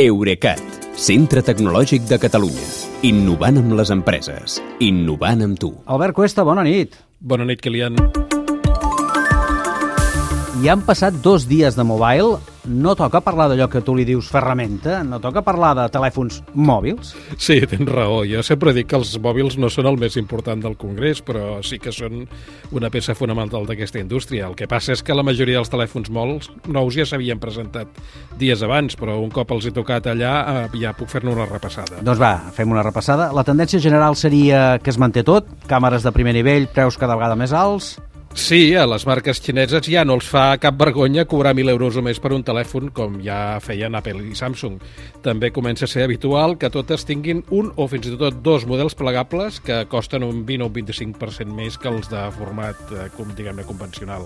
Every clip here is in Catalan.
Eurecat, centre tecnològic de Catalunya. Innovant amb les empreses. Innovant amb tu. Albert Cuesta, bona nit. Bona nit, Kilian. I han passat dos dies de mobile. No toca parlar d'allò que tu li dius ferramenta? No toca parlar de telèfons mòbils? Sí, tens raó. Jo sempre dic que els mòbils no són el més important del Congrés, però sí que són una peça fonamental d'aquesta indústria. El que passa és que la majoria dels telèfons molts nous ja s'havien presentat dies abans, però un cop els he tocat allà eh, ja puc fer-ne una repassada. Doncs va, fem una repassada. La tendència general seria que es manté tot, càmeres de primer nivell, preus cada vegada més alts... Sí, a les marques xineses ja no els fa cap vergonya cobrar 1.000 euros o més per un telèfon, com ja feien Apple i Samsung. També comença a ser habitual que totes tinguin un o fins i tot dos models plegables que costen un 20 o un 25% més que els de format, eh, diguem-ne, convencional.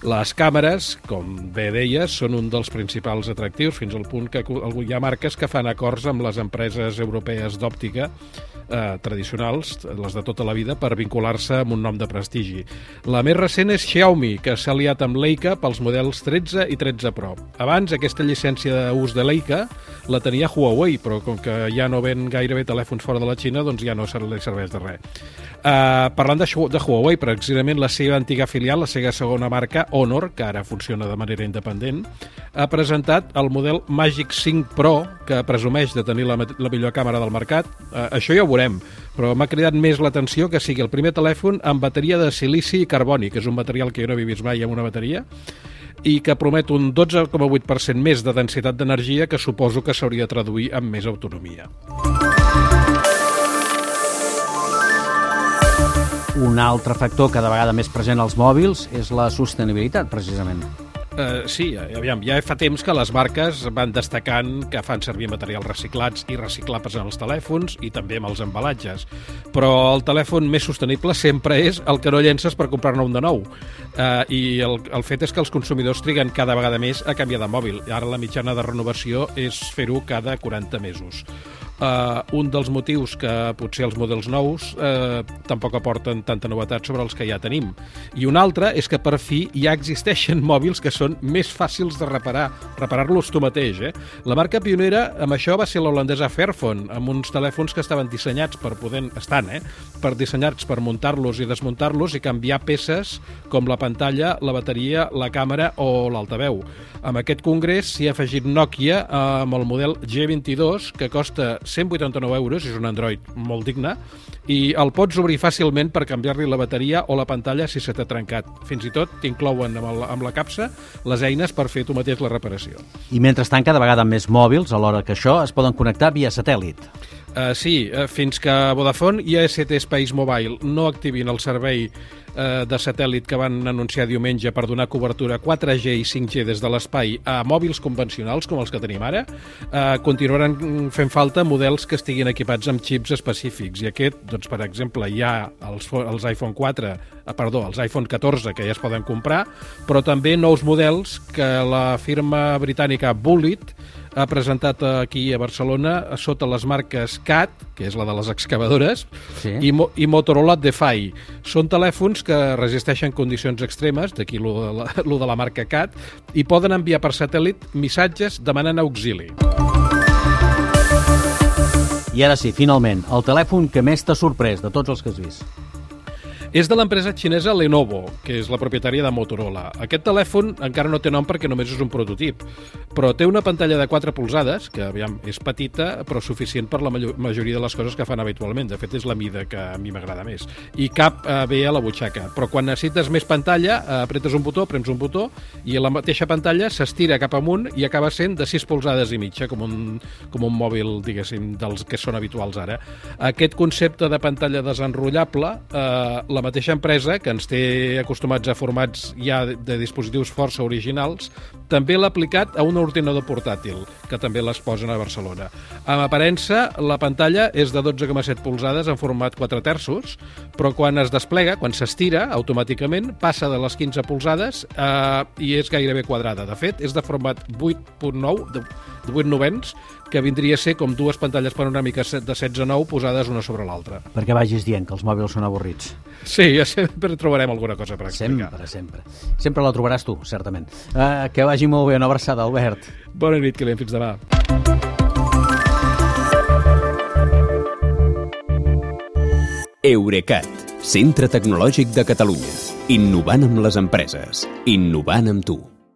Les càmeres, com bé deies, són un dels principals atractius, fins al punt que hi ha marques que fan acords amb les empreses europees d'òptica eh, tradicionals, les de tota la vida, per vincular-se amb un nom de prestigi. La més recent és Xiaomi, que s'ha aliat amb Leica pels models 13 i 13 Pro. Abans, aquesta llicència d'ús de Leica la tenia Huawei, però com que ja no ven gairebé telèfons fora de la Xina, doncs ja no li serveix de res. Uh, parlant de, de Huawei, precisament la seva antiga filial, la seva segona marca, Honor, que ara funciona de manera independent, ha presentat el model Magic 5 Pro, que presumeix de tenir la, la millor càmera del mercat. Uh, això ja ho veurem, però m'ha cridat més l'atenció que sigui el primer telèfon amb bateria de silici i carboni, que és un material que jo no havia vist mai amb una bateria, i que promet un 12,8% més de densitat d'energia que suposo que s'hauria de traduir amb més autonomia. Un altre factor cada vegada més present als mòbils és la sostenibilitat, precisament. Uh, sí, aviam, ja fa temps que les marques van destacant que fan servir materials reciclats i reciclables en els telèfons i també amb els embalatges. Però el telèfon més sostenible sempre és el que no llences per comprar-ne un de nou. Uh, I el, el fet és que els consumidors triguen cada vegada més a canviar de mòbil. Ara la mitjana de renovació és fer-ho cada 40 mesos uh, un dels motius que potser els models nous uh, tampoc aporten tanta novetat sobre els que ja tenim. I un altre és que per fi ja existeixen mòbils que són més fàcils de reparar, reparar-los tu mateix. Eh? La marca pionera amb això va ser l'holandesa Fairphone, amb uns telèfons que estaven dissenyats per poder... estan, eh? per dissenyats per muntar-los i desmuntar-los i canviar peces com la pantalla, la bateria, la càmera o l'altaveu. Amb aquest congrés s'hi ha afegit Nokia amb el model G22, que costa 189 euros, és un Android molt digne, i el pots obrir fàcilment per canviar-li la bateria o la pantalla si se t'ha trencat. Fins i tot t'inclouen amb, amb la capsa les eines per fer tu mateix la reparació. I mentrestant, cada vegada més mòbils, alhora que això, es poden connectar via satèl·lit. Uh, sí, uh, fins que Vodafone i AST Space Mobile no activin el servei uh, de satèl·lit que van anunciar diumenge per donar cobertura 4G i 5G des de l'espai a mòbils convencionals com els que tenim ara, uh, continuaran fent falta models que estiguin equipats amb xips específics. I aquest, doncs, per exemple, hi ha els, els iPhone 4, uh, perdó, els iPhone 14 que ja es poden comprar, però també nous models que la firma britànica Bullet ha presentat aquí a Barcelona sota les marques CAT, que és la de les excavadores, sí. i, Mo i Motorola Defy. Són telèfons que resisteixen condicions extremes, d'aquí lo, de la, lo de la marca CAT, i poden enviar per satèl·lit missatges demanant auxili. I ara sí, finalment, el telèfon que més t'ha sorprès de tots els que has vist. És de l'empresa xinesa Lenovo, que és la propietària de Motorola. Aquest telèfon encara no té nom perquè només és un prototip, però té una pantalla de 4 polzades, que aviam, és petita, però suficient per la majoria de les coses que fan habitualment. De fet, és la mida que a mi m'agrada més. I cap eh, bé a la butxaca. Però quan necessites més pantalla, eh, apretes un botó, prems un botó, i la mateixa pantalla s'estira cap amunt i acaba sent de 6 polzades i mitja, com un, com un mòbil, diguéssim, dels que són habituals ara. Aquest concepte de pantalla desenrotllable, eh, la la mateixa empresa, que ens té acostumats a formats ja de dispositius força originals, també l'ha aplicat a un ordinador portàtil, que també les posen a Barcelona. En aparença, la pantalla és de 12,7 polzades en format 4 terços, però quan es desplega, quan s'estira, automàticament passa de les 15 polzades eh, i és gairebé quadrada. De fet, és de format 8.9, de, de 8 novens, que vindria a ser com dues pantalles panoràmiques de 16-9 posades una sobre l'altra. Perquè vagis dient que els mòbils són avorrits. Sí, ja sempre trobarem alguna cosa per explicar. Sempre, sempre. Sempre la trobaràs tu, certament. Uh, que vagi molt bé. Una abraçada, Albert. Bona nit, Kilian. Fins demà. Eurecat, centre tecnològic de Catalunya. Innovant amb les empreses. Innovant amb tu.